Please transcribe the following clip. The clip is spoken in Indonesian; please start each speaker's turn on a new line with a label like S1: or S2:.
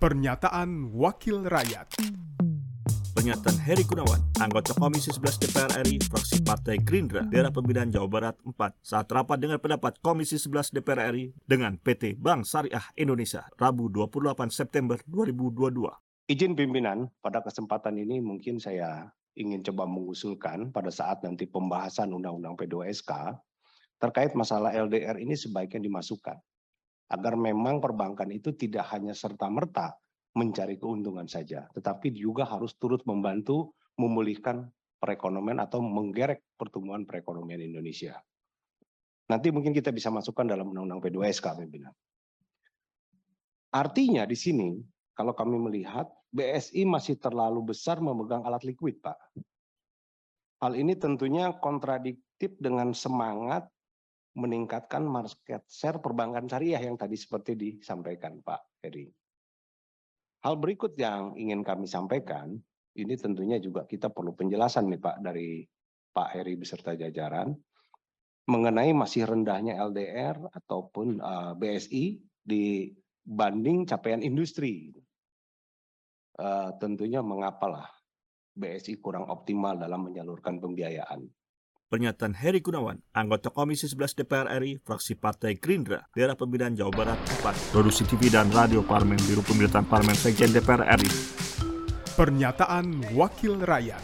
S1: Pernyataan Wakil Rakyat
S2: Pernyataan Heri Gunawan, anggota Komisi 11 DPR RI, fraksi Partai Gerindra, daerah pemilihan Jawa Barat 4, saat rapat dengan pendapat Komisi 11 DPR RI dengan PT Bank Syariah Indonesia, Rabu 28 September 2022.
S3: Izin pimpinan, pada kesempatan ini mungkin saya ingin coba mengusulkan pada saat nanti pembahasan Undang-Undang P2SK terkait masalah LDR ini sebaiknya dimasukkan agar memang perbankan itu tidak hanya serta-merta mencari keuntungan saja, tetapi juga harus turut membantu memulihkan perekonomian atau menggerek pertumbuhan perekonomian Indonesia. Nanti mungkin kita bisa masukkan dalam Undang-Undang P2SK, pimpinan. Artinya di sini, kalau kami melihat, BSI masih terlalu besar memegang alat likuid, Pak. Hal ini tentunya kontradiktif dengan semangat meningkatkan market share perbankan syariah yang tadi seperti disampaikan Pak Heri. Hal berikut yang ingin kami sampaikan, ini tentunya juga kita perlu penjelasan nih Pak dari Pak Heri beserta jajaran mengenai masih rendahnya LDR ataupun uh, BSI dibanding capaian industri. Uh, tentunya mengapalah BSI kurang optimal dalam menyalurkan pembiayaan.
S2: Pernyataan Heri Gunawan, anggota Komisi 11 DPR RI, fraksi Partai Gerindra, daerah pemilihan Jawa Barat 4, produksi TV dan radio Parlemen, Biro Pemerintahan Parlemen Sekjen DPR RI.
S1: Pernyataan Wakil Rakyat